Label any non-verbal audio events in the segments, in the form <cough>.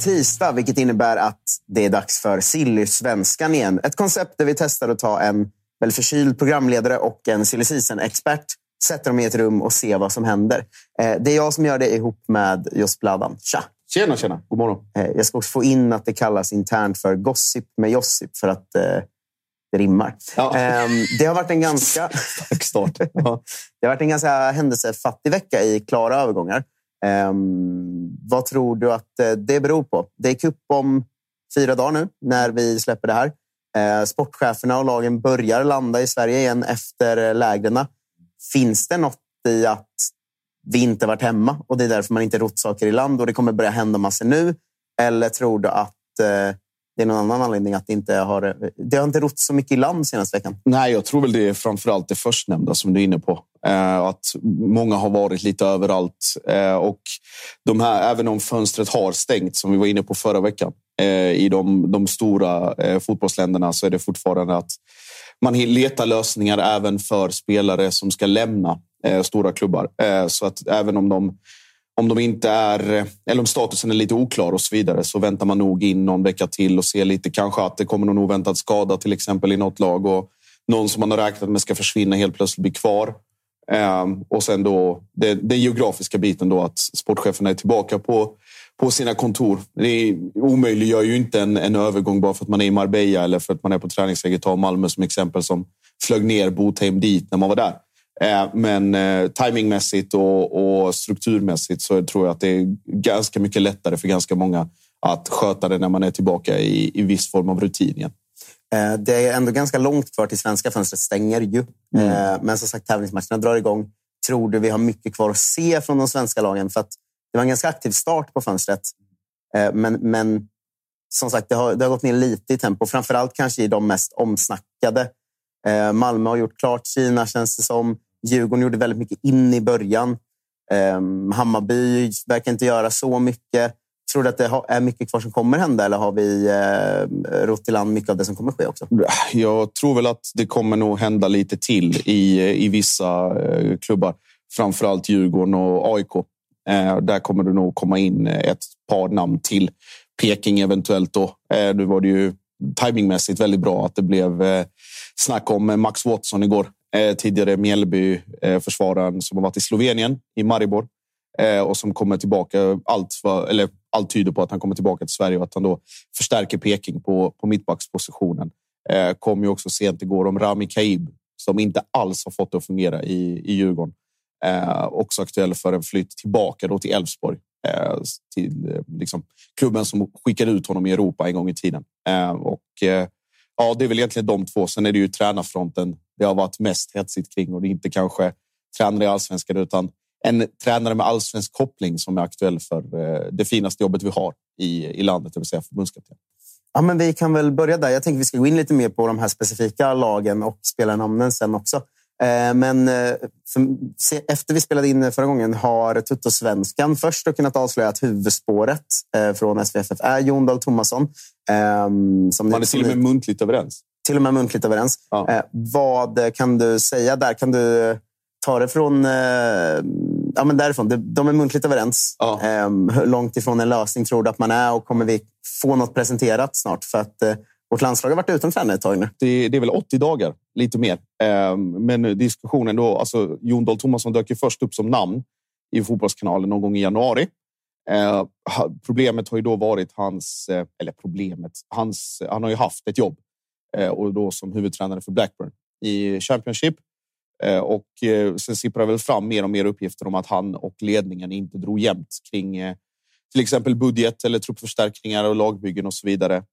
Tisdag, vilket innebär att det är dags för Silly-svenskan igen. Ett koncept där vi testar att ta en väl förkyld programledare och en silly expert sätter dem i ett rum och ser vad som händer. Eh, Det är jag som gör det ihop med Jos Bladan. Tja! Tjena, tjena. God morgon. Eh, Jag ska också få in att det kallas internt för gossip med Josip för att eh, det rimmar. Ja. Ehm, Det har varit en ganska... Tack <laughs> start. <laughs> Det har varit en ganska händelsefattig vecka i klara övergångar. Ehm, vad tror du att eh, det beror på? Det är cup om fyra dagar nu när vi släpper det här. Eh, sportcheferna och lagen börjar landa i Sverige igen efter eh, lägren. Finns det något i att vi inte varit hemma och det är därför man inte rott saker i land och det kommer börja hända massor nu? Eller tror du att eh, det är någon annan anledning att det inte har... Eh, det har inte rott så mycket i land senaste veckan. Nej, jag tror väl det är framförallt det förstnämnda som du är inne på. Eh, att många har varit lite överallt. Eh, och de här, även om fönstret har stängt, som vi var inne på förra veckan, eh, i de, de stora eh, fotbollsländerna så är det fortfarande att man letar lösningar även för spelare som ska lämna eh, stora klubbar. Eh, så att även om de om de inte är, eh, eller om statusen är lite oklar och så vidare, så väntar man nog in någon vecka till och ser lite kanske att det kommer någon oväntad skada till exempel i något lag och någon som man har räknat med ska försvinna helt plötsligt blir kvar. Um, och sen då det, den geografiska biten då att sportcheferna är tillbaka på, på sina kontor. Det omöjliggör ju inte en, en övergång bara för att man är i Marbella eller för att man är på träningsläger. Ta Malmö som exempel som flög ner Botheim dit när man var där. Uh, Men uh, timingmässigt och, och strukturmässigt så tror jag att det är ganska mycket lättare för ganska många att sköta det när man är tillbaka i, i viss form av rutin igen. Eh, Det är ändå ganska långt kvar till svenska fönstret stänger ju. Mm. Eh, Men som sagt, tävlingsmatcherna drar igång. Tror du vi har mycket kvar att se från de svenska lagen? För att det var en ganska aktiv start på fönstret. Eh, Men, men som sagt, det har, det har gått ner lite i tempo. Framförallt kanske i de mest omsnackade. Malmö har gjort klart Kina, känns det som. Djurgården gjorde väldigt mycket in i början. Eh, Hammarby verkar inte göra så mycket. Tror du att det är mycket kvar som kommer hända eller har vi eh, rott i land mycket av det som kommer ske också? Jag tror väl att det kommer nog hända lite till i, eh, i vissa eh, klubbar. Framförallt Djurgården och AIK. Eh, där kommer det nog komma in eh, ett par namn till. Peking eventuellt. Då. Eh, nu var det ju timingmässigt väldigt bra att det blev eh, snack om Max Watson igår. Eh, tidigare Mjällby-försvararen eh, som har varit i Slovenien, i Maribor. Och som kommer tillbaka. Allt, för, eller, allt tyder på att han kommer tillbaka till Sverige och att han då förstärker Peking på, på mittbackspositionen. Eh, kom ju också sent igår om Rami Kaib som inte alls har fått det att fungera i, i Djurgården. Eh, också aktuell för en flytt tillbaka då till Elfsborg. Eh, till eh, liksom, klubben som skickade ut honom i Europa en gång i tiden. Eh, och, eh, ja, det är väl egentligen de två. Sen är det ju tränarfronten det har varit mest hetsigt kring och det är inte kanske tränare i allsvenskan utan en tränare med allsvensk koppling som är aktuell för eh, det finaste jobbet vi har i, i landet, det vill säga förbundskapten. Ja, men vi kan väl börja där. Jag tänker vi ska gå in lite mer på de här specifika lagen och spelarnamnen sen också. Eh, men eh, efter vi spelade in förra gången har Tuttosvenskan först kunnat avslöja att huvudspåret från SVFF är Jon Dahl Tomasson. Ehm, som Man är till och med muntligt överens. Till och med muntligt överens. Ja. Vad kan du säga där? Kan du ta det från ja, men därifrån. De är muntligt överens. Ja. Ehm, hur långt ifrån en lösning tror du att man är och kommer vi få något presenterat snart? För att eh, vårt landslag har varit utan tränare ett tag nu. Det, det, är väl 80 dagar, lite mer. Ehm, men diskussionen då, alltså Jon Dahl Tomasson dök ju först upp som namn i Fotbollskanalen någon gång i januari. Ehm, problemet har ju då varit hans, eh, eller problemet, hans, han har ju haft ett jobb eh, och då som huvudtränare för Blackburn i Championship Eh, Eh, och eh, sen sipprar väl fram mer och mer uppgifter om att han och ledningen inte drog jämnt kring eh, till exempel budget eller truppförstärkningar och lagbyggen och så vidare.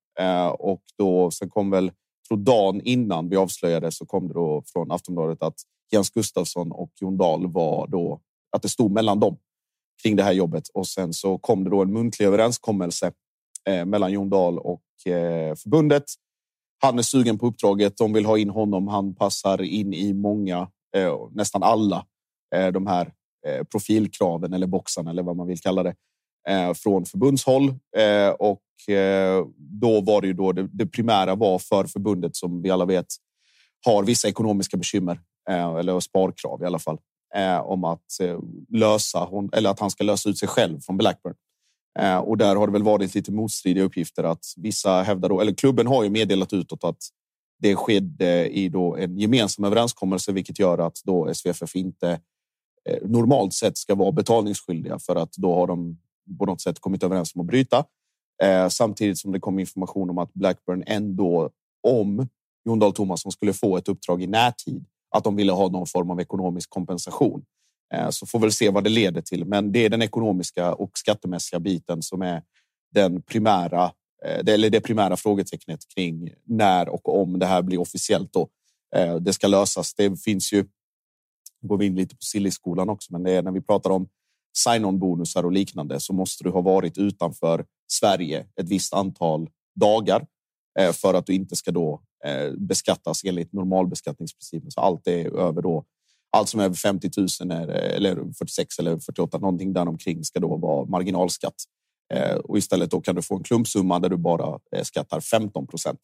Och då sen kom väl, tror dagen innan vi avslöjade så kom det då från Aftonbladet att Jens Gustafsson och Jon Dahl var då att det stod mellan dem kring det här jobbet och sen så kom det då en muntlig överenskommelse mellan Jon Dahl och förbundet. Han är sugen på uppdraget. De vill ha in honom. Han passar in i många Eh, nästan alla eh, de här eh, profilkraven eller boxarna eller vad man vill kalla det eh, från förbundshåll. Eh, och då var det ju då det, det primära var för förbundet som vi alla vet har vissa ekonomiska bekymmer eller sparkrav i alla fall om att lösa hon, eller att han ska lösa ut sig själv från Blackburn. Och där har det väl varit lite motstridiga uppgifter att vissa hävdar då, eller klubben har ju meddelat utåt att det skedde eh, i då en gemensam överenskommelse, vilket gör att då SVFF inte eh, normalt sett ska vara betalningsskyldiga för att då har de på något sätt kommit överens om att bryta. Eh, samtidigt som det kom information om att Blackburn ändå, om Jon Dahl Tomasson skulle få ett uppdrag i närtid, att de ville ha någon form av ekonomisk kompensation. Eh, så får vi se vad det leder till. Men det är den ekonomiska och skattemässiga biten som är den primära Eh, det, eller det primära frågetecknet kring när och om det här blir officiellt. Då. Eh, det ska lösas. Det finns ju. Går vi in lite på Sillyskolan också, men det är när vi pratar om sign-on bonusar och liknande så måste du ha varit utanför Sverige ett visst antal dagar eh, för att du inte ska då beskattas enligt normalbeskattningsprincipen. Så allt är över då. Allt som är över 50 000 eller 46 eller 48 någonting däromkring ska då vara marginalskatt. Eh, och istället då kan du få en klumpsumma där du bara eh, skattar 15 procent.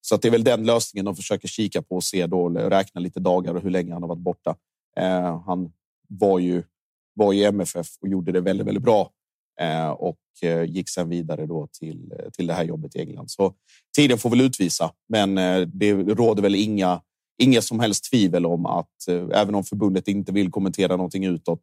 Så att det är väl den lösningen de försöker kika på och se då, räkna lite dagar och hur länge han har varit borta. Eh, han var ju var i MFF och gjorde det väldigt, väldigt bra eh, och gick sen vidare då till, till det här jobbet i England. Så tiden får väl utvisa, men det råder väl inga, inga som helst tvivel om att även om förbundet inte vill kommentera någonting utåt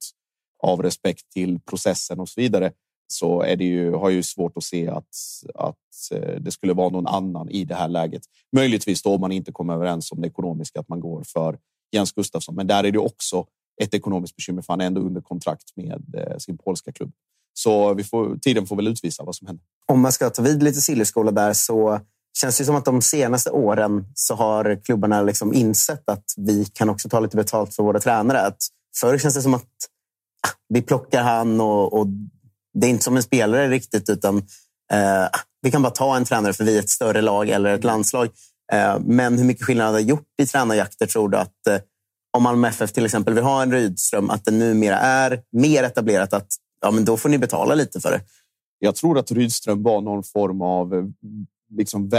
av respekt till processen och så vidare så är det ju, har ju svårt att se att, att eh, det skulle vara någon annan i det här läget. Möjligtvis då om man inte kommer överens om det ekonomiska, att man går för Jens Gustafsson. Men där är det också ett ekonomiskt bekymmer för han är ändå under kontrakt med eh, sin polska klubb. Så vi får, tiden får väl utvisa vad som händer. Om man ska ta vid lite Sillyskola där så känns det som att de senaste åren så har klubbarna liksom insett att vi kan också ta lite betalt för våra tränare. Att förr känns det som att ah, vi plockar han och, och det är inte som en spelare riktigt, utan eh, vi kan bara ta en tränare för vi är ett större lag eller ett landslag. Eh, men hur mycket skillnad har det gjort i tränarjakter tror du att eh, om Malmö FF till exempel vill ha en Rydström, att det numera är mer etablerat att ja, men då får ni betala lite för det? Jag tror att Rydström var någon form av eh, liksom,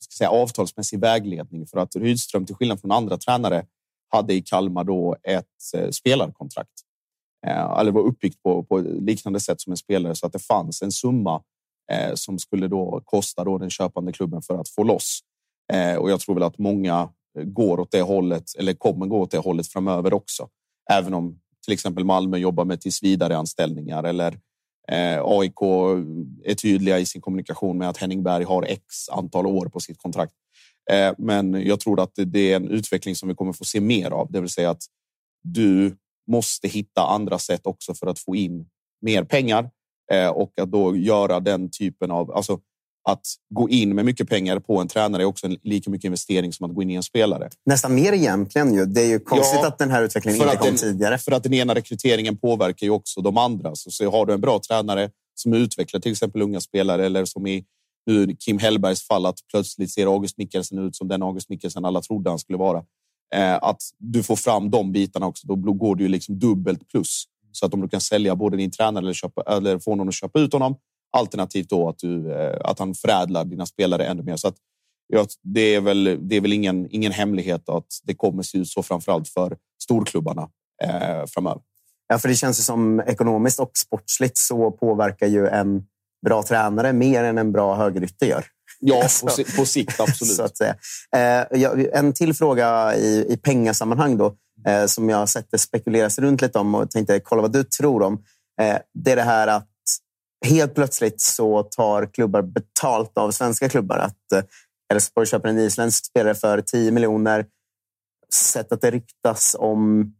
ska säga, avtalsmässig vägledning för att Rydström, till skillnad från andra tränare, hade i Kalmar då ett eh, spelarkontrakt. Eh, eller var uppbyggt på, på liknande sätt som en spelare så att det fanns en summa eh, som skulle då kosta då den köpande klubben för att få loss. Eh, och jag tror väl att många går åt det hållet eller kommer gå åt det hållet framöver också. Även om till exempel Malmö jobbar med tills vidare anställningar eller eh, AIK är tydliga i sin kommunikation med att Henning Berg har x antal år på sitt kontrakt. Eh, men jag tror att det är en utveckling som vi kommer få se mer av, det vill säga att du måste hitta andra sätt också för att få in mer pengar eh, och att då göra den typen av alltså att gå in med mycket pengar på en tränare är också en lika mycket investering som att gå in i en spelare. Nästan mer egentligen. Ju. Det är ju konstigt ja, att den här utvecklingen inte kom den, tidigare. För att den ena rekryteringen påverkar ju också de andra. Så, så har du en bra tränare som utvecklar till exempel unga spelare eller som i nu Kim Hellbergs fall att plötsligt ser August Mikkelsen ut som den August Mikkelsen alla trodde han skulle vara. Eh, att du får fram de bitarna också. Då går det ju liksom dubbelt plus. Så att om du kan sälja både din tränare eller, köpa, eller få någon att köpa ut honom Alternativt då att, du, eh, att han förädlar dina spelare ännu mer. Så att, ja, det är väl, det är väl ingen, ingen hemlighet att det kommer se ut så framförallt för storklubbarna eh, framöver. Ja, för det känns som ekonomiskt och sportsligt så påverkar ju en bra tränare mer än en bra högerytter gör. Ja, på, på sikt <laughs> absolut. så att säga. Eh, en till fråga i, i pengasammanhang då, eh, som jag har sett det spekuleras runt lite om och tänkte kolla vad du tror om. Eh, det är det här att helt plötsligt så tar klubbar betalt av svenska klubbar. Att eh, Elfsborg köper en isländsk spelare för 10 miljoner. Sett att det ryktas om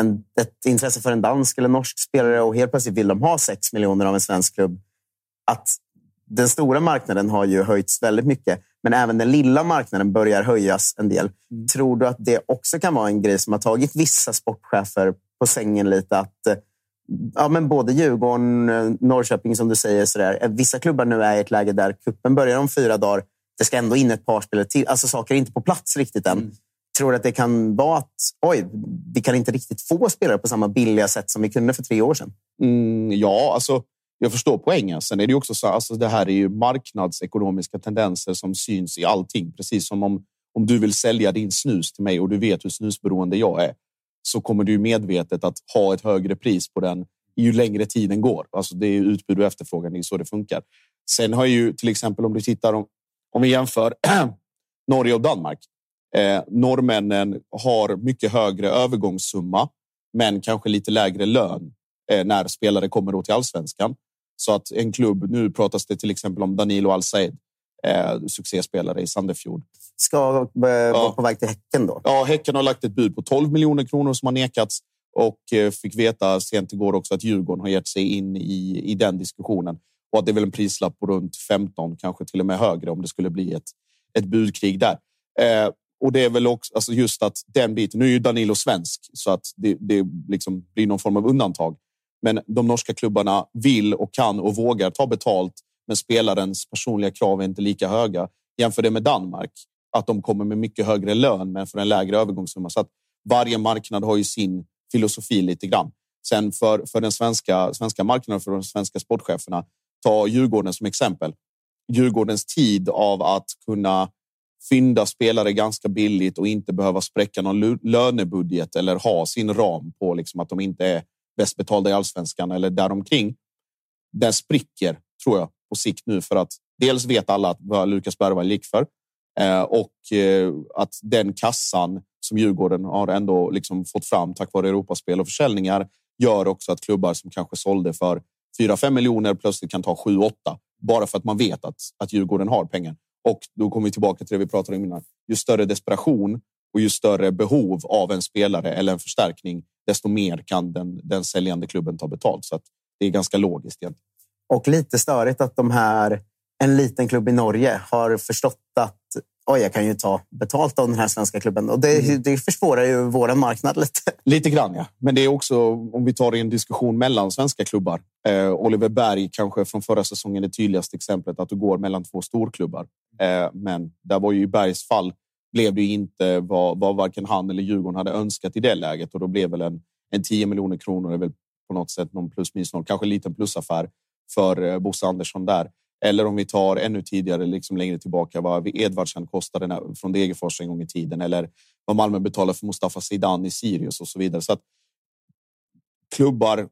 en, ett intresse för en dansk eller norsk spelare och helt plötsligt vill de ha 6 miljoner av en svensk klubb. Att den stora marknaden har ju höjts väldigt mycket, men även den lilla marknaden börjar höjas en del. Mm. Tror du att det också kan vara en grej som har tagit vissa sportchefer på sängen lite? Att eh, ja, men både Djurgården, eh, Norrköping som du säger. Sådär. Eh, vissa klubbar nu är i ett läge där kuppen börjar om fyra dagar. Det ska ändå in ett par spelare till. Alltså saker är inte på plats riktigt än. Mm. Tror du att det kan vara att oj, vi kan inte riktigt få spelare på samma billiga sätt som vi kunde för tre år sedan? Mm, ja, alltså jag förstår poängen. Sen är det också så alltså det här är ju marknadsekonomiska tendenser som syns i allting. Precis som om, om du vill sälja din snus till mig och du vet hur snusberoende jag är så kommer du medvetet att ha ett högre pris på den ju längre tiden går. Alltså det är utbud och efterfrågan, det är så det funkar. Sen har ju till exempel om du tittar om, om vi jämför <clears throat> Norge och Danmark. Eh, norrmännen har mycket högre övergångssumma, men kanske lite lägre lön eh, när spelare kommer då till allsvenskan. Så att en klubb, nu pratas det till exempel om Danilo Al-Said eh, succéspelare i Sandefjord. Ska eh, vara ja. på väg till Häcken då? Ja, Häcken har lagt ett bud på 12 miljoner kronor som har nekats och eh, fick veta sent igår också att Djurgården har gett sig in i, i den diskussionen och att det är väl en prislapp på runt 15, kanske till och med högre om det skulle bli ett, ett budkrig där. Eh, och det är väl också alltså just att den biten. Nu är ju Danilo svensk så att det, det liksom blir någon form av undantag. Men de norska klubbarna vill och kan och vågar ta betalt men spelarens personliga krav är inte lika höga. Jämför det med Danmark, att de kommer med mycket högre lön men för en lägre övergångssumma. Så att varje marknad har ju sin filosofi lite grann. Sen för, för den svenska, svenska marknaden, för de svenska sportcheferna, ta Djurgården som exempel. Djurgårdens tid av att kunna fynda spelare ganska billigt och inte behöva spräcka någon lönebudget eller ha sin ram på liksom att de inte är bäst betalda i allsvenskan eller däromkring. Den spricker, tror jag, på sikt nu för att dels vet alla vad Lukas Bergvall gick för eh, och eh, att den kassan som Djurgården har ändå liksom fått fram tack vare Europaspel och försäljningar gör också att klubbar som kanske sålde för 4-5 miljoner plötsligt kan ta 7-8 bara för att man vet att, att Djurgården har pengar. Och då kommer vi tillbaka till det vi pratade om innan. Ju större desperation och ju större behov av en spelare eller en förstärkning, desto mer kan den, den säljande klubben ta betalt. Så att det är ganska logiskt egentligen. Och lite störigt att de här, en liten klubb i Norge har förstått att oj, jag kan ju ta betalt av den här svenska klubben. Och det, mm. det försvårar ju vår marknad lite. <laughs> Lite grann, ja. Men det är också, om vi tar en diskussion mellan svenska klubbar. Eh, Oliver Berg kanske från förra säsongen det tydligaste exemplet att du går mellan två storklubbar. Eh, men där var ju i Bergs fall blev det inte vad, vad varken han eller Djurgården hade önskat i det läget och då blev väl en, en 10 miljoner kronor är väl på något sätt någon plus minus noll, kanske en liten plusaffär för eh, Bosse Andersson där. Eller om vi tar ännu tidigare, liksom längre tillbaka, vad Edvardsen kostade från Degerfors en gång i tiden eller vad Malmö betalade för Mustafa Zidane i Sirius och så vidare. Så att klubbar,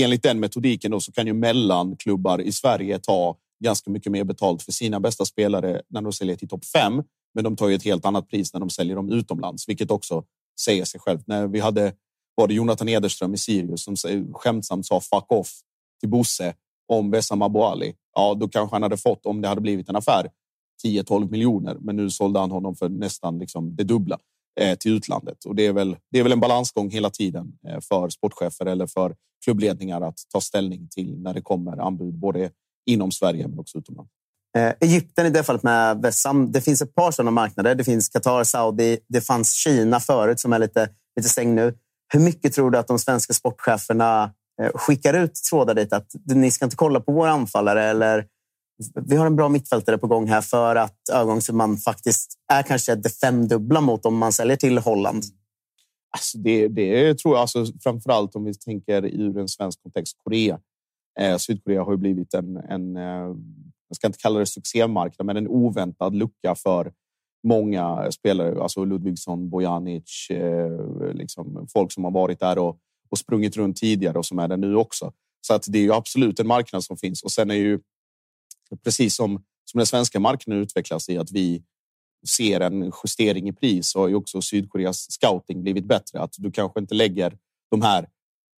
enligt den metodiken då, så kan ju mellanklubbar i Sverige ta ganska mycket mer betalt för sina bästa spelare när de säljer till topp fem men de tar ju ett helt annat pris när de säljer dem utomlands, vilket också säger sig självt. När vi hade var det Jonathan Ederström i Sirius som skämtsamt sa fuck off till Bosse om Wessam Abouali. Ja, då kanske han hade fått, om det hade blivit en affär, 10-12 miljoner. Men nu sålde han honom för nästan liksom det dubbla eh, till utlandet. Och det är, väl, det är väl en balansgång hela tiden eh, för sportchefer eller för klubbledningar att ta ställning till när det kommer anbud både inom Sverige men också utomlands. Eh, Egypten i det fallet med Vessam. Det finns ett par sådana marknader. Det finns Qatar, Saudi. Det fanns Kina förut som är lite, lite stängd nu. Hur mycket tror du att de svenska sportcheferna eh, skickar ut trådar dit att ni ska inte kolla på våra anfallare eller vi har en bra mittfältare på gång här för att övergångssumman faktiskt är kanske det femdubbla mot om man säljer till Holland. Alltså det, det tror jag, alltså framför allt om vi tänker ur en svensk kontext, Korea. Eh, Sydkorea har ju blivit en, en eh, jag ska inte kalla det succémarknad, men en oväntad lucka för många spelare, alltså Ludvigsson, Bojanic, eh, liksom folk som har varit där och, och sprungit runt tidigare och som är där nu också. Så att det är ju absolut en marknad som finns. Och sen är ju precis som, som den svenska marknaden utvecklas i att vi ser en justering i pris så har ju också Sydkoreas scouting blivit bättre. Att du kanske inte lägger de här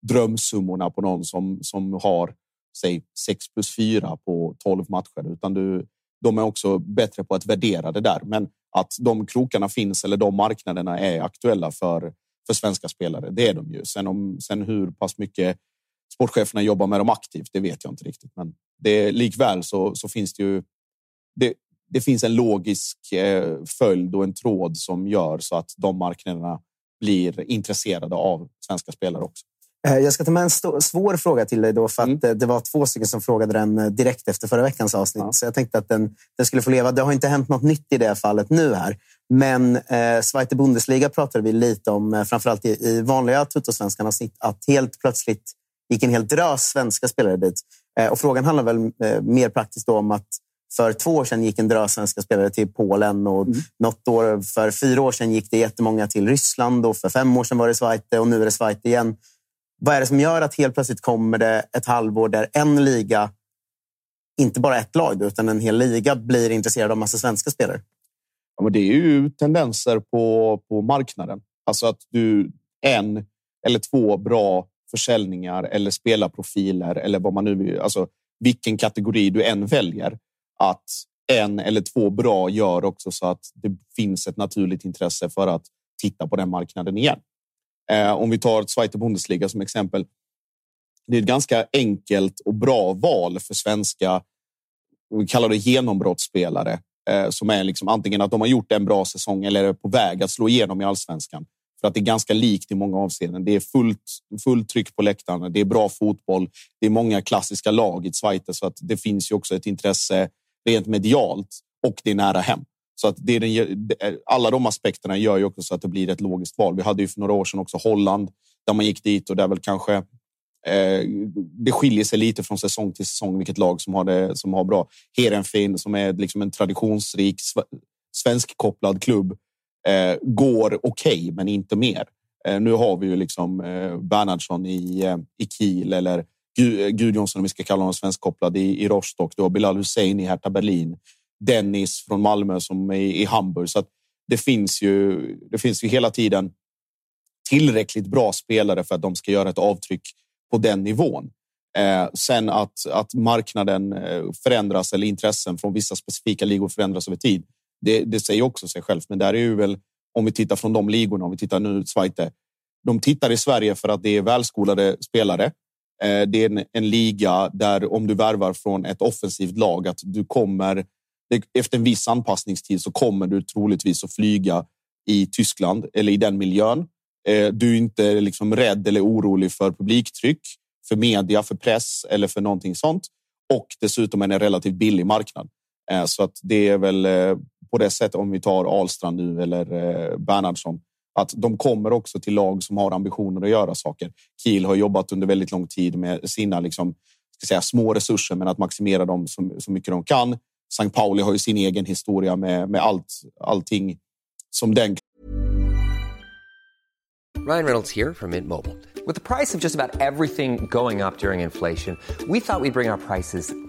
drömsummorna på någon som, som har säg 6 plus 4 på 12 matcher, utan du, de är också bättre på att värdera det där. Men att de krokarna finns eller de marknaderna är aktuella för, för svenska spelare. Det är de ju. Sen, om, sen hur pass mycket sportcheferna jobbar med dem aktivt, det vet jag inte riktigt. Men det, likväl så, så finns det ju. Det, det finns en logisk eh, följd och en tråd som gör så att de marknaderna blir intresserade av svenska spelare också. Eh, jag ska ta med en svår fråga till dig då, för mm. Eh, det var två stycken som frågade den eh, direkt efter förra veckans avsnitt. Ja. Så jag tänkte att den, den skulle få leva. Det har inte hänt något nytt i det fallet nu här. Men eh, Zweite Bundesliga pratade vi lite om, framförallt i, i vanliga Tuttosvenskarna snitt, att helt plötsligt gick en hel drös svenska spelare dit. Eh, och frågan handlar väl eh, mer praktiskt om att för två år sedan gick en drös svenska spelare till Polen och mm. något år för fyra år sedan gick det jättemånga till Ryssland och för fem år sedan var det Zweite och nu är det Zweite igen. Vad är det som gör att helt plötsligt kommer det ett halvår där en liga, inte bara ett lag, utan en hel liga blir intresserad av massa svenska spelare? Ja, men det är ju tendenser på, på marknaden. Alltså att du en eller två bra försäljningar eller spelarprofiler eller vad man nu vill, alltså vilken kategori du än väljer. Att en eller två bra gör också så att det finns ett naturligt intresse för att titta på den marknaden igen. Eh, om vi tar Zweite Bundesliga som exempel. Det är ett ganska enkelt och bra val för svenska, vi kallar det genombrottsspelare, eh, som är liksom antingen att de har gjort en bra säsong eller är på väg att slå igenom i allsvenskan. För att det är ganska likt i många avseenden. Det är fullt, fullt tryck på läktarna. Det är bra fotboll. Det är många klassiska lag i Zweite så att det finns ju också ett intresse rent medialt och det är nära hem. Så att det är den, alla de aspekterna gör ju också så att det blir ett logiskt val. Vi hade ju för några år sedan också Holland där man gick dit och där väl kanske eh, det skiljer sig lite från säsong till säsong vilket lag som har det som har bra. Heerenveen som är liksom en traditionsrik svenskkopplad klubb eh, går okej, okay, men inte mer. Eh, nu har vi ju liksom eh, Bernhardsson i, eh, i Kiel eller Gudjonsson om vi ska kalla honom svenskkopplad i, i Rostock. Du har Bilal Hussein i Hertha Berlin. Dennis från Malmö som är i Hamburg. Så det finns ju. Det finns ju hela tiden tillräckligt bra spelare för att de ska göra ett avtryck på den nivån. Eh, sen att, att marknaden eh, förändras eller intressen från vissa specifika ligor förändras över tid. Det, det säger också sig självt. Men där är ju väl om vi tittar från de ligorna, om vi tittar nu Zweite. De tittar i Sverige för att det är välskolade spelare. Eh, det är en, en liga där om du värvar från ett offensivt lag att du kommer efter en viss anpassningstid så kommer du troligtvis att flyga i Tyskland eller i den miljön. Eh, du är inte liksom rädd eller orolig för publiktryck, för media, för press eller för någonting sånt. Och dessutom är det en relativt billig marknad. Eh, så att det är väl eh, på det sättet om vi tar Ahlstrand nu eller Bernhardsson att de kommer också till lag som har ambitioner att göra saker. Kiel har jobbat under väldigt lång tid med sina liksom, ska säga, små resurser, men att maximera dem så, så mycket de kan. St. Pauli har ju sin egen historia med, med allt, allting som den. Ryan Reynolds här från Mint Mobile. Med priset på nästan allt som går upp under inflationen, trodde vi att vi skulle bring våra priser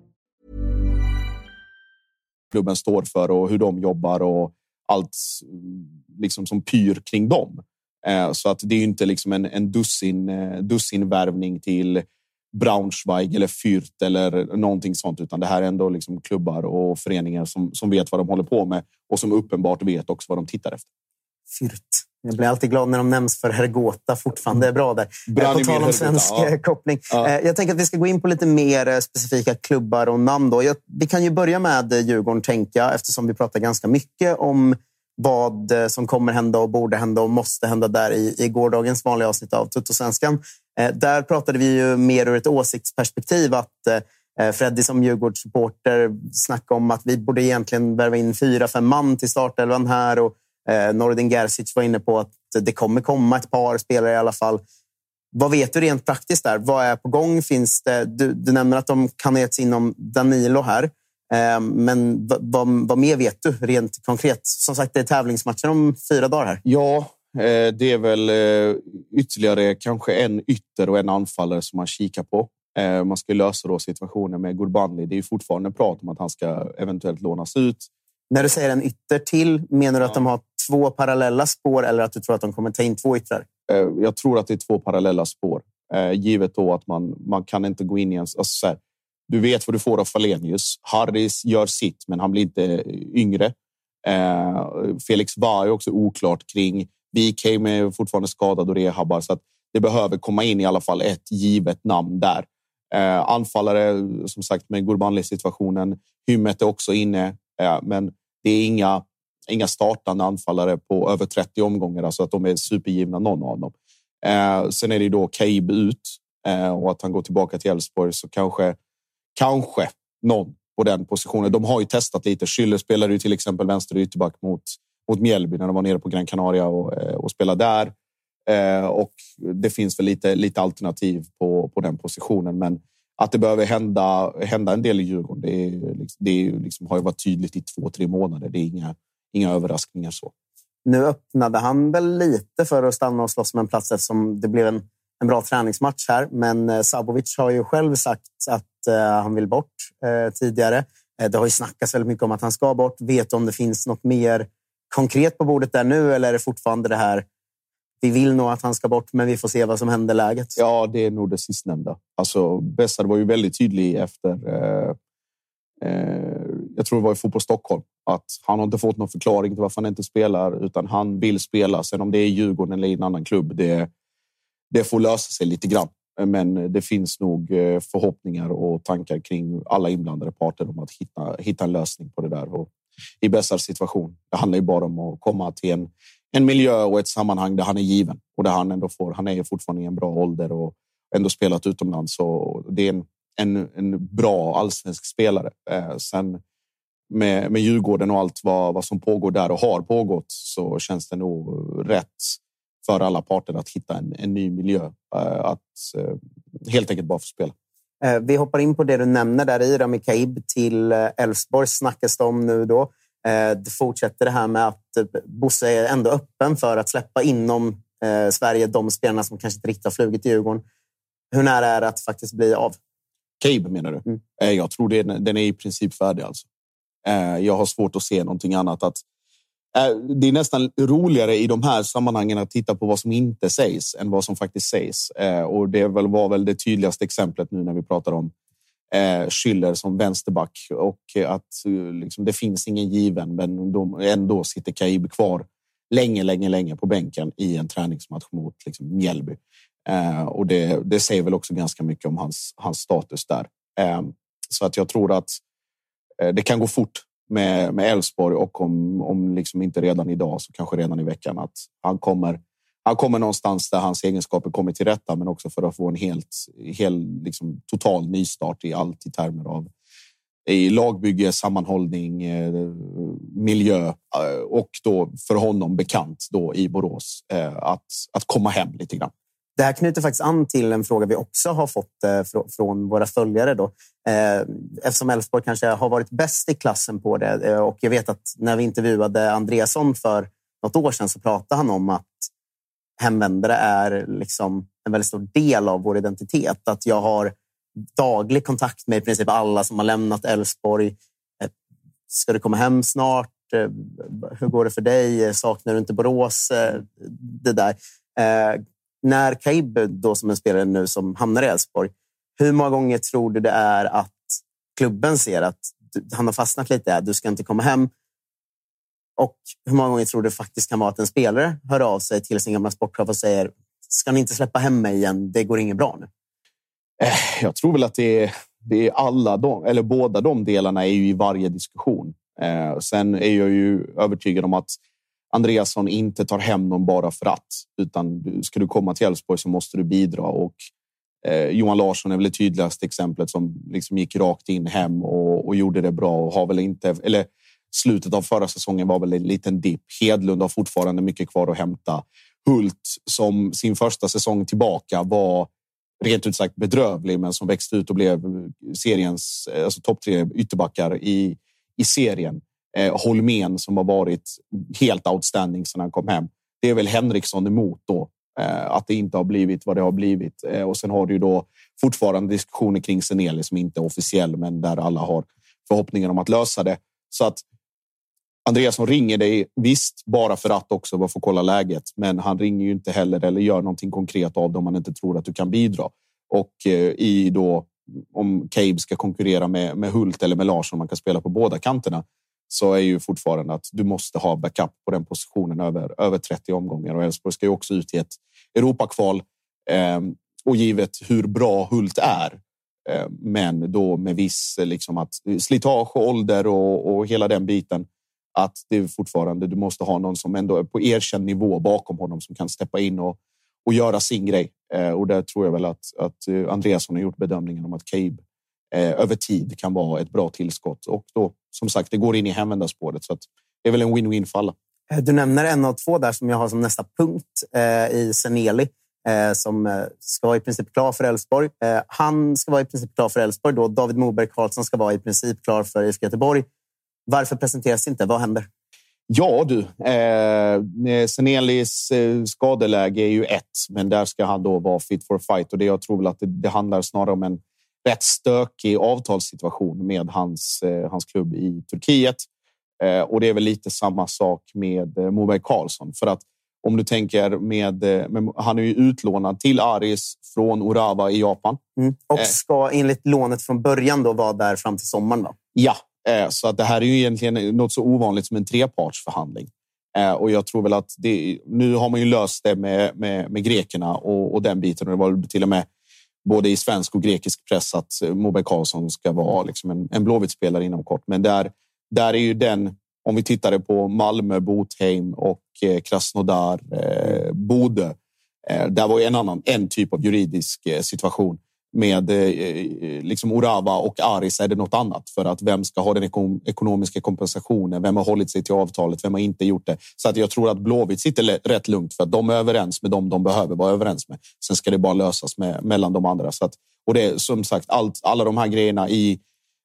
Klubben står för och hur de jobbar och allt mm, liksom som pyr kring dem. Eh, så att det är ju inte liksom en, en dussin, eh, dussinvärvning till Braunschweig eller Fürth eller någonting sånt, utan det här är ändå liksom klubbar och föreningar som, som vet vad de håller på med och som uppenbart vet också vad de tittar efter. Fürth. Jag blir alltid glad när de nämns för Hergota fortfarande. är bra där. Eh, Branimir På tal om Hergota, svensk ja. eh, koppling. Ja. Eh, Jag tänker att vi ska gå in på lite mer specifika klubbar och namn. Då. Vi kan ju börja med Djurgården, tänker jag, eftersom vi pratar ganska mycket om vad som kommer hända och borde hända och måste hända där i, i gårdagens vanliga avsnitt av Tuttosvenskan. Där pratade vi ju mer ur ett åsiktsperspektiv. att Freddy som Djurgårdssupporter snackade om att vi borde egentligen värva in fyra, fem man till startelvan här. Och eh, Nordin Gerzic var inne på att det kommer komma ett par spelare i alla fall. Vad vet du rent praktiskt där? Vad är på gång? Finns det, du, du nämner att de kan ha getts in om Danilo här. Eh, Men vad, vad, mer vet du rent konkret? Som sagt, det är tävlingsmatcher om fyra dagar här. Ja, eh, det är väl eh, ytterligare kanske en ytter och en anfallare som man kikar på. Man ska lösa då situationen med Gurbanli. Det är ju fortfarande prat om att han ska eventuellt lånas ut. När du säger en ytter till, menar du att de har två parallella spår eller att du tror att de kommer ta in två yttrar? Eh, jag tror att det är två parallella spår. Eh, givet då att man, man kan inte gå in i en... Alltså så här, du vet vad du får av Falenius. Harris gör sitt, men han blir inte eh, yngre. Felix var är också oklart kring. Wikheim är fortfarande skadad och rehabbar. Så att det behöver komma in i alla fall ett givet namn där. Eh, anfallare, som sagt, med Gurbanli-situationen. Hymmet är också inne, eh, men det är inga, inga startande anfallare på över 30 omgångar, alltså att de är supergivna någon av dem. Eh, sen är det ju då Kaib ut eh, och att han går tillbaka till Elfsborg så kanske, kanske någon på den positionen. De har ju testat lite. Schüller spelade ju till exempel vänster ytterback mot, mot Mjällby när de var nere på Gran Canaria och, eh, och spelade där. Eh, och det finns väl lite, lite alternativ på, på den positionen. Men att det behöver hända, hända en del i Djurgården, det, är, liksom, det är, liksom, har ju varit tydligt i två, tre månader. Det är inga, inga överraskningar så. Nu öppnade han väl lite för att stanna och slåss med en plats eftersom det blev en, en bra träningsmatch här. Men eh, Sabovic har ju själv sagt att eh, han vill bort eh, tidigare. Eh, det har ju snackats väldigt mycket om att han ska bort. Vet du om det finns något mer konkret på bordet där nu eller är det fortfarande det här vi vill nog att han ska bort, men vi får se vad som händer läget. Ja, det är nog det sistnämnda. Alltså, Bessar var ju väldigt tydlig efter... Eh, Eh, jag tror det var i Fotboll Stockholm. Att han har inte fått någon förklaring till varför han inte spelar, utan han vill spela. Sen om det är Djurgården eller i en annan klubb, det, det får lösa sig lite grann. Men det finns nog eh, förhoppningar och tankar kring alla inblandade parter om att hitta, hitta en lösning på det där. Och I bästa situation, det handlar ju bara om att komma till en, en miljö och ett sammanhang där han är given och där han ändå får. Han är ju fortfarande i en bra ålder och ändå spelat utomlands. Så det är en, en, en bra allsvensk spelare. Eh, sen med, med Djurgården och allt vad, vad som pågår där och har pågått så känns det nog rätt för alla parter att hitta en, en ny miljö. Eh, att eh, helt enkelt bara få spela. Eh, Vi hoppar in på det du nämner där i Rami Kaib till eh, Elfsborg snackas det om nu då. Eh, det fortsätter det här med att eh, Bosse är ändå öppen för att släppa inom eh, Sverige de spelarna som kanske inte riktigt har flugit i Djurgården. Hur nära är det att faktiskt bli av? Cabe menar du? Mm. Jag tror det, den är i princip färdig. Alltså. Jag har svårt att se någonting annat. Att, det är nästan roligare i de här sammanhangen att titta på vad som inte sägs än vad som faktiskt sägs. Och det var väl det tydligaste exemplet nu när vi pratar om eh, Schüller som vänsterback och att liksom, det finns ingen given, men de, ändå sitter Kaib kvar länge, länge, länge på bänken i en träningsmatch mot liksom, Mjällby. Eh, och det, det säger väl också ganska mycket om hans, hans status där. Eh, så att jag tror att eh, det kan gå fort med Elfsborg och om, om liksom inte redan idag så kanske redan i veckan att han kommer han kommer någonstans där hans egenskaper kommer till rätta, men också för att få en helt, hel, liksom, total nystart i allt i termer av i lagbygge, sammanhållning, eh, miljö eh, och då för honom bekant då i Borås eh, att, att komma hem lite grann. Det här knyter faktiskt an till en fråga vi också har fått eh, från våra följare. Då. Eh, eftersom Elfsborg kanske har varit bäst i klassen på det eh, och jag vet att när vi intervjuade Andreasson för något år sedan så pratade han om att hemvändare är liksom en väldigt stor del av vår identitet. Att jag har daglig kontakt med i princip alla som har lämnat Elfsborg. Ska du komma hem snart? Hur går det för dig? Saknar du inte Borås? Det där. När Kaib, då som en spelare nu som hamnar i Elfsborg, hur många gånger tror du det är att klubben ser att han har fastnat lite? Du ska inte komma hem. Och hur många gånger tror du faktiskt kan vara att en spelare hör av sig till sin gamla sportchef och säger ska ni inte släppa hem mig igen? Det går inget bra nu. Eh, jag tror väl att det är, det är alla de, eller båda de delarna är ju i varje diskussion. Eh, sen är jag ju övertygad om att Andreasson inte tar hem någon bara för att, utan ska du komma till Elfsborg så måste du bidra och eh, Johan Larsson är väl det tydligaste exemplet som liksom gick rakt in hem och, och gjorde det bra och har väl inte, eller slutet av förra säsongen var väl en liten dipp. Hedlund har fortfarande mycket kvar att hämta. Hult som sin första säsong tillbaka var rent ut sagt bedrövlig, men som växte ut och blev seriens alltså topp tre ytterbackar i, i serien. Eh, Holmén som har varit helt outstanding sedan han kom hem. Det är väl Henriksson emot då eh, att det inte har blivit vad det har blivit. Eh, och sen har du ju då fortfarande diskussioner kring Seneli som inte är officiell, men där alla har förhoppningar om att lösa det. Så att Andreas som ringer dig, visst, bara för att också bara få kolla läget. Men han ringer ju inte heller eller gör någonting konkret av det om man inte tror att du kan bidra. Och eh, i då om Cabe ska konkurrera med, med Hult eller med Larsson, man kan spela på båda kanterna, så är ju fortfarande att du måste ha backup på den positionen över, över 30 omgångar. Och Elfsborg ska ju också ut i ett Europakval. Eh, och givet hur bra Hult är, eh, men då med viss liksom att slitage och ålder och, och hela den biten, att det är fortfarande du måste ha någon som ändå är på erkänd nivå bakom honom som kan steppa in och, och göra sin grej. Eh, och där tror jag väl att, att eh, Andreasson har gjort bedömningen om att Cabe eh, över tid kan vara ett bra tillskott och då som sagt, det går in i hemvändarspåret så att det är väl en win-win för alla. Eh, du nämner en av två där som jag har som nästa punkt eh, i Seneli eh, som ska vara i princip klar för Elfsborg. han ska vara i princip klar för Elfsborg. Då. David Moberg Karlsson ska vara i princip klar för IFK Göteborg. Varför presenteras inte? Vad händer? Ja du, eh, Senelis eh, skadeläge är ju ett, men där ska han då vara fit for fight och det jag tror väl att det, det handlar snarare om en rätt stökig avtalssituation med hans, eh, hans klubb i Turkiet. Eh, och det är väl lite samma sak med eh, Moberg Karlsson för att om du tänker med, med, han är ju utlånad till Aris från Urawa i Japan. Mm. Och ska enligt lånet från början då vara där fram till sommaren? Va? Ja, så att det här är ju egentligen något så ovanligt som en trepartsförhandling. Och jag tror väl att det, nu har man ju löst det med, med, med grekerna och, och den biten. Och det var till och med både i svensk och grekisk press att eh, Moberg Karlsson ska vara liksom en, en Blåvitt-spelare inom kort. Men där, där är ju den, om vi tittade på Malmö, Botheim och eh, Krasnodar, eh, Bode. Eh, där var ju en annan, en typ av juridisk eh, situation med eh, eh, liksom Orava och Aris är det något annat för att vem ska ha den ekonomiska kompensationen? Vem har hållit sig till avtalet? Vem har inte gjort det? Så att jag tror att Blåvitt sitter rätt lugnt för att de är överens med dem de behöver vara överens med. Sen ska det bara lösas med, mellan de andra. Så att, och det är som sagt allt, alla de här grejerna i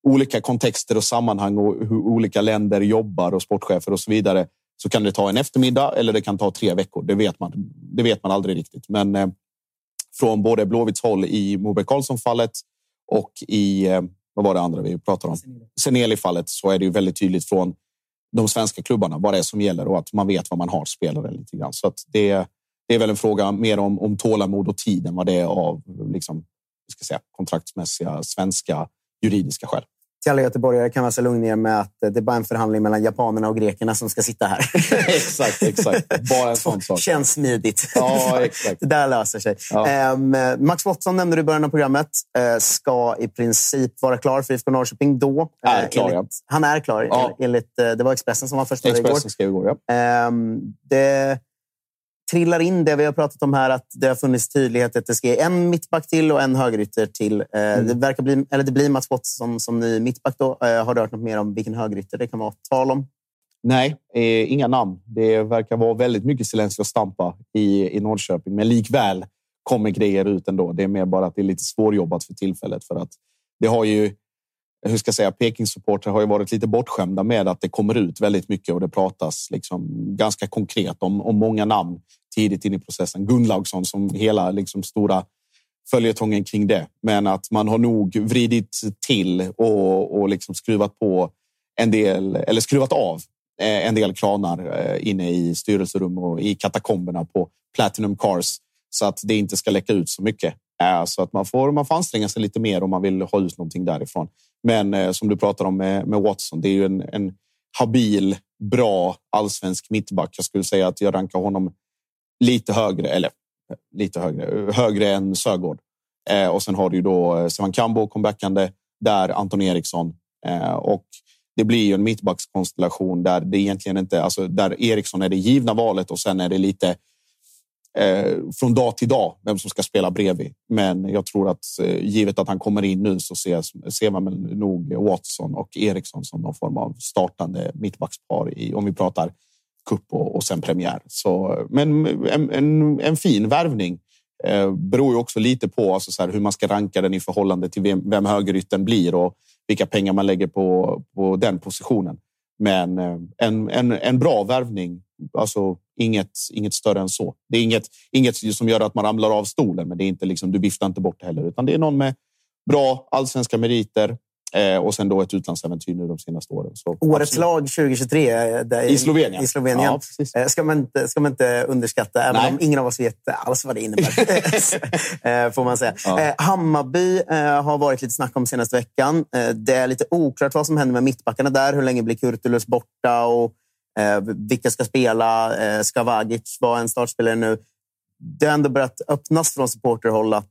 olika kontexter och sammanhang och hur olika länder jobbar och sportchefer och så vidare så kan det ta en eftermiddag eller det kan ta tre veckor. Det vet man. Det vet man aldrig riktigt. Men eh, från både Blåvitts håll i Moberg Karlsson fallet och i eh, vad var det andra vi pratade om? Seneli fallet så är det ju väldigt tydligt från de svenska klubbarna vad det är som gäller och att man vet vad man har spelare lite grann. Så att det, det är väl en fråga mer om, om tålamod och tid än vad det är av liksom, ska säga, kontraktsmässiga svenska juridiska skäl till alla göteborgare kan vara lugn ner med att det är bara en förhandling mellan japanerna och grekerna som ska sitta här. <laughs> exakt, exakt. Bara en sån sak. Känns smidigt. Ja, exakt. <laughs> det där löser sig. Ja. Um, Max Watson nämnde du i början av programmet. Uh, ska i princip vara klar för IFK Norrköping då. Är uh, klar, enligt, ja. Han är klar. Ja. Enligt, uh, det var Expressen som var först med Expressen skrev igår, ja. Um, det trillar in det vi har pratat om här, att det har funnits tydlighet att det ska ge en mittback till och en högerytter till. Eh, mm. Det, verkar bli, eller det blir Mats Watson som ny mittback. Då. Eh, har du hört något mer om vilken högerytter det kan vara tal om? Nej, eh, inga namn. Det verkar vara väldigt mycket silencio stampa i, i Norrköping, men likväl kommer grejer ut ändå. Det är mer bara att det är lite svårjobbat för tillfället för att det har ju hur ska jag säga, Peking-supportrar har ju varit lite bortskämda med att det kommer ut väldigt mycket och det pratas liksom ganska konkret om, om många namn tidigt in i processen. Gunnlaugsson som hela liksom stora följetongen kring det. Men att man har nog vridit till och, och liksom skruvat på en del eller skruvat av eh, en del kranar eh, inne i styrelserum och i katakomberna på Platinum Cars så att det inte ska läcka ut så mycket. Eh, så att man får, man får anstränga sig lite mer om man vill ha ut någonting därifrån. Men eh, som du pratar om med, med Watson, det är ju en, en habil, bra allsvensk mittback. Jag skulle säga att jag rankar honom lite högre, eller eh, lite högre, eh, högre än Sögård. Eh, och sen har du ju då eh, Sevan Kambo comebackande, där Anton Eriksson. Eh, och det blir ju en mittbackskonstellation där det egentligen inte, alltså där Eriksson är det givna valet och sen är det lite eh, från dag till dag vem som ska spela bredvid. Men jag tror att eh, givet att han kommer in nu så ser, ser man nog Watson och Eriksson som någon form av startande mittbackspar i, om vi pratar cup och, och sen premiär. Så, men en, en, en fin värvning. Eh, beror ju också lite på alltså så här, hur man ska ranka den i förhållande till vem, vem högerytten blir och vilka pengar man lägger på, på den positionen. Men eh, en, en, en bra värvning. Alltså inget, inget större än så. Det är inget, inget som gör att man ramlar av stolen, men det är inte liksom, du viftar inte bort det heller, utan det är någon med bra allsvenska meriter, Eh, och sen då ett utlandsäventyr nu de senaste åren. Så, Årets absolut. lag 2023 i, I Slovenien. I Slovenien. Ja, eh, ska, man inte, ska man inte underskatta, även Nej. om ingen av oss vet alls vad det innebär. <laughs> <laughs> eh, får man säga. Ja. Eh, Hammarby eh, har varit lite snack om senaste veckan. Eh, det är lite oklart vad som händer med mittbackarna där. Hur länge blir Kurtulus borta? Och, vilka ska spela? ska Vagic vara en startspelare nu? Det har ändå börjat öppnas från supporterhåll att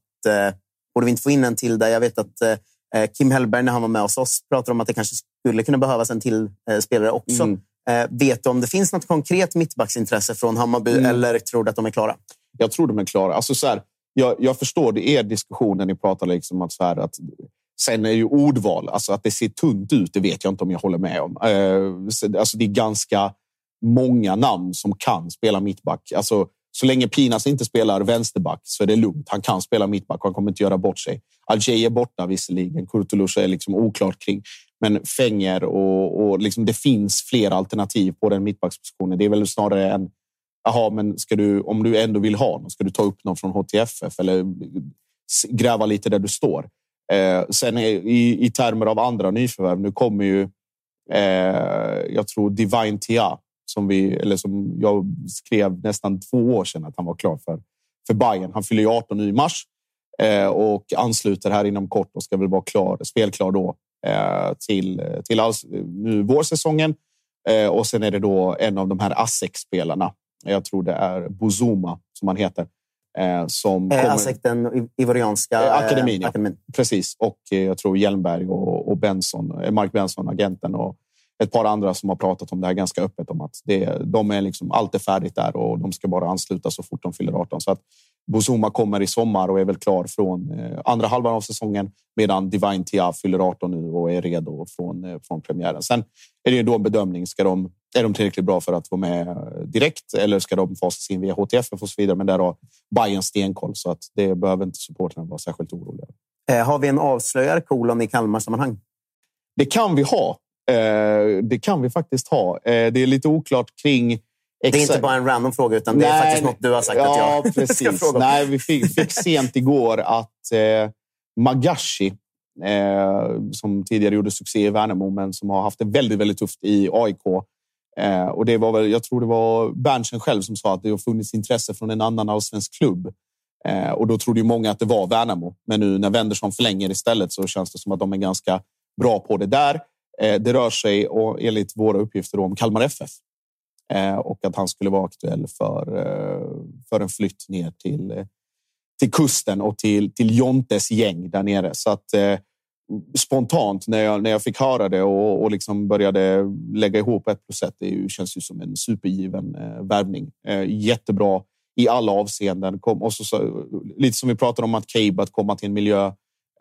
borde vi inte få in en till där? Jag vet att Eh, Kim Hellberg, när han var med hos oss, pratade om att det kanske skulle kunna behövas en till eh, spelare också. Mm. Eh, vet du om det finns något konkret mittbacksintresse från Hammarby mm. eller tror du att de är klara? Jag tror de är klara. Alltså så här, jag, jag förstår det är diskussionen ni pratar liksom att, så här, att Sen är ju ordval, alltså att det ser tunt ut, det vet jag inte om jag håller med om. Eh, alltså det är ganska många namn som kan spela mittback. Alltså så länge Pinas inte spelar vänsterback så är det lugnt. Han kan spela mittback och han kommer inte göra bort sig. Algey är borta visserligen. Kurtulus är liksom oklart kring. Men Fenger och, och liksom, det finns fler alternativ på den mittbackspositionen. Det är väl snarare en Jaha, men ska du, om du ändå vill ha någon, ska du ta upp någon från HTFF eller gräva lite där du står? Eh, sen i, i termer av andra nyförvärv, nu kommer ju, eh, jag tror Divine Tia som, vi, eller som jag skrev nästan två år sedan att han var klar för, för Bayern. Han fyller ju 18 nu i mars eh, och ansluter här inom kort och ska väl vara klar, spelklar då eh, till, till alls, nu vårsäsongen. Eh, och sen är det då en av de här ASEC-spelarna. Jag tror det är Bozuma som han heter. Eh, som eh, ASEC, den ivorianska eh, akademin, ja. akademin. Precis. Och eh, jag tror Hjelmberg och, och Benson, eh, Mark Benson, agenten och ett par andra som har pratat om det här ganska öppet om att det, de är liksom, allt är färdigt där och de ska bara ansluta så fort de fyller 18. Så att Bozuma kommer i sommar och är väl klar från eh, andra halvan av säsongen medan Divine Tia fyller 18 nu och är redo från, eh, från premiären. Sen är det ju då en bedömning. Ska de, är de tillräckligt bra för att vara med direkt eller ska de fasas in via HTF och så vidare? Men där har Bayern stenkoll så att det behöver inte supporterna vara särskilt oroliga. Eh, har vi en avslöjar kolon i Kalmar sammanhang? Det kan vi ha. Eh, det kan vi faktiskt ha. Eh, det är lite oklart kring... Det är inte bara en random fråga, utan det är Nej, faktiskt något du har sagt ja, att jag <laughs> precis. ska fråga om. Nej, vi fick, fick sent igår att eh, Magashi, eh, som tidigare gjorde succé i Värnamo, men som har haft det väldigt, väldigt tufft i AIK. Eh, och det var väl, jag tror det var Berntsen själv som sa att det har funnits intresse från en annan allsvensk klubb. Eh, och då trodde ju många att det var Värnamo. Men nu när Wendersson förlänger istället så känns det som att de är ganska bra på det där. Eh, det rör sig och enligt våra uppgifter om Kalmar FF. Eh, och att han skulle vara aktuell för, eh, för en flytt ner till, eh, till kusten och till, till Jontes gäng där nere. Så att eh, spontant när jag, när jag fick höra det och, och liksom började lägga ihop ett plus ett, det ju, känns ju som en supergiven eh, värvning. Eh, jättebra i alla avseenden. Kom, och så, så, lite som vi pratade om att Cabe, att komma till en miljö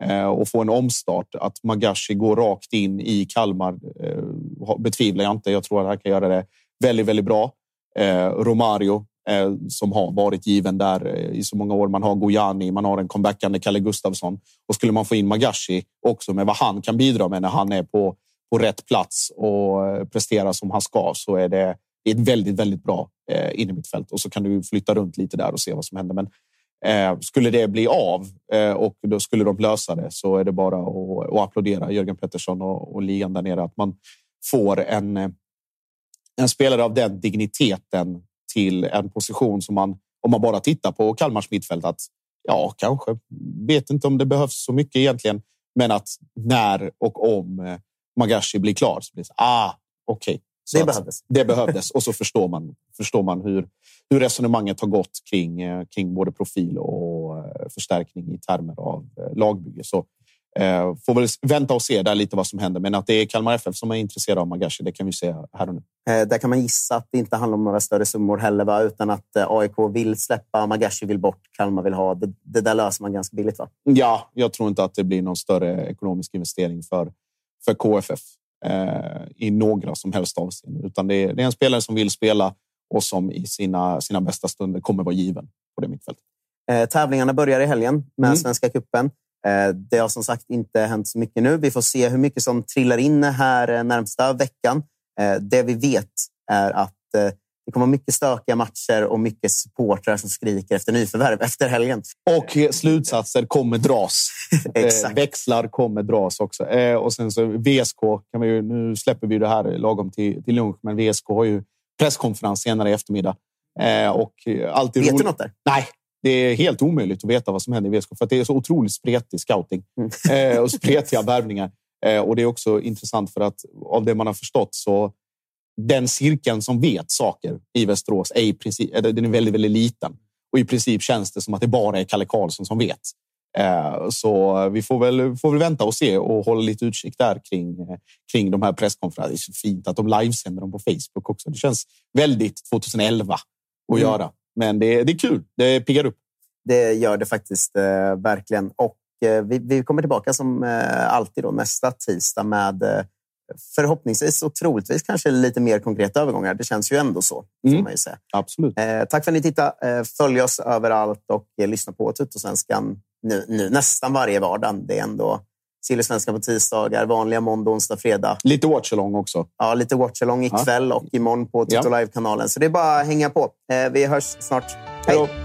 eh, och få en omstart. Att Magashi går rakt in i Kalmar eh, betvivlar jag inte. Jag tror att han kan göra det väldigt, väldigt bra. Eh, Romario Eh, som har varit given där eh, i så många år. Man har Gojani, man har en comebackande Kalle Gustafsson och skulle man få in Magashi också med vad han kan bidra med när han är på, på rätt plats och eh, presterar som han ska så är det ett väldigt, väldigt bra eh, innermittfält och så kan du flytta runt lite där och se vad som händer. Men eh, skulle det bli av eh, och då skulle de lösa det så är det bara att, att applådera Jörgen Pettersson och, och ligan där nere att man får en en spelare av den digniteten till en position som man, om man bara tittar på Kalmars mittfält, att ja, kanske vet inte om det behövs så mycket egentligen, men att när och om eh, Magashi blir klar så blir det ah, okej. Okay. Det behövdes. Det behövdes och så förstår man, förstår man hur, hur resonemanget har gått kring, eh, kring både profil och eh, förstärkning i termer av lagbygge. Så Eh, får väl vänta och se där lite vad som händer. Men att det är Kalmar FF som är intresserade av Magashi, det kan vi se här och nu. Eh, där kan man gissa att det inte handlar om några större summor heller, va? utan att eh, AIK vill släppa, Magashi vill bort, Kalmar vill ha. Det, det där löser man ganska billigt, va? Ja, jag tror inte att det blir någon större ekonomisk investering för, för KFF eh, i några som helst avseenden. Utan det är, det är en spelare som vill spela och som i sina, sina bästa stunder kommer vara given på det mittfältet. Eh, tävlingarna börjar i helgen med Mm. Svenska cupen. Eh, Det har som sagt inte hänt så mycket nu. Vi får se hur mycket som trillar in här eh, närmsta veckan. Eh, Det vi vet är att det kommer mycket stökiga matcher och mycket supportrar som skriker efter nyförvärv efter helgen. Och slutsatser kommer dras. <laughs> Exakt. Växlar kommer dras också. Och sen så VSK, kan vi ju, nu släpper vi det här lagom till, till lunch, men VSK har ju presskonferens senare i eftermiddag. Och alltid Vet du roligt- något där? Nej, det är helt omöjligt att veta vad som händer i VSK för det är så otroligt spretig scouting <laughs> eh, och spretiga värvningar. Eh, och det är också intressant för att av det man har förstått så den cirkeln som vet saker i Västerås är i princip den är väldigt, väldigt liten och i princip känns det som att det bara är Kalle Karlsson som vet. Eh, Så vi får väl, får väl vänta och se och hålla lite utkik där kring, kring de här presskonferenserna. Det är så fint att de livesänder dem på Facebook också. Det känns väldigt 2011 att Mm. göra. Men det, det är kul. Det piggar upp. Det gör det faktiskt eh, verkligen. Och eh, vi, vi kommer tillbaka som eh, alltid då, nästa tisdag med eh, förhoppningsvis och troligtvis kanske lite mer konkreta övergångar. Det känns ju ändå så, Mm. man säga. Absolut. Eh, tack för att ni tittade. Eh, följ oss överallt och lyssna på Tuttosvenskan nu, nu nästan varje vardag. Det är ändå Silversvenskan på tisdagar, vanliga måndag, onsdag, fredag. Lite watchalong också. Ja, lite watchalong ikväll och imorgon på Tutto Ja. Live-kanalen. Så det är bara att hänga på. Eh, vi hörs snart. Hej då.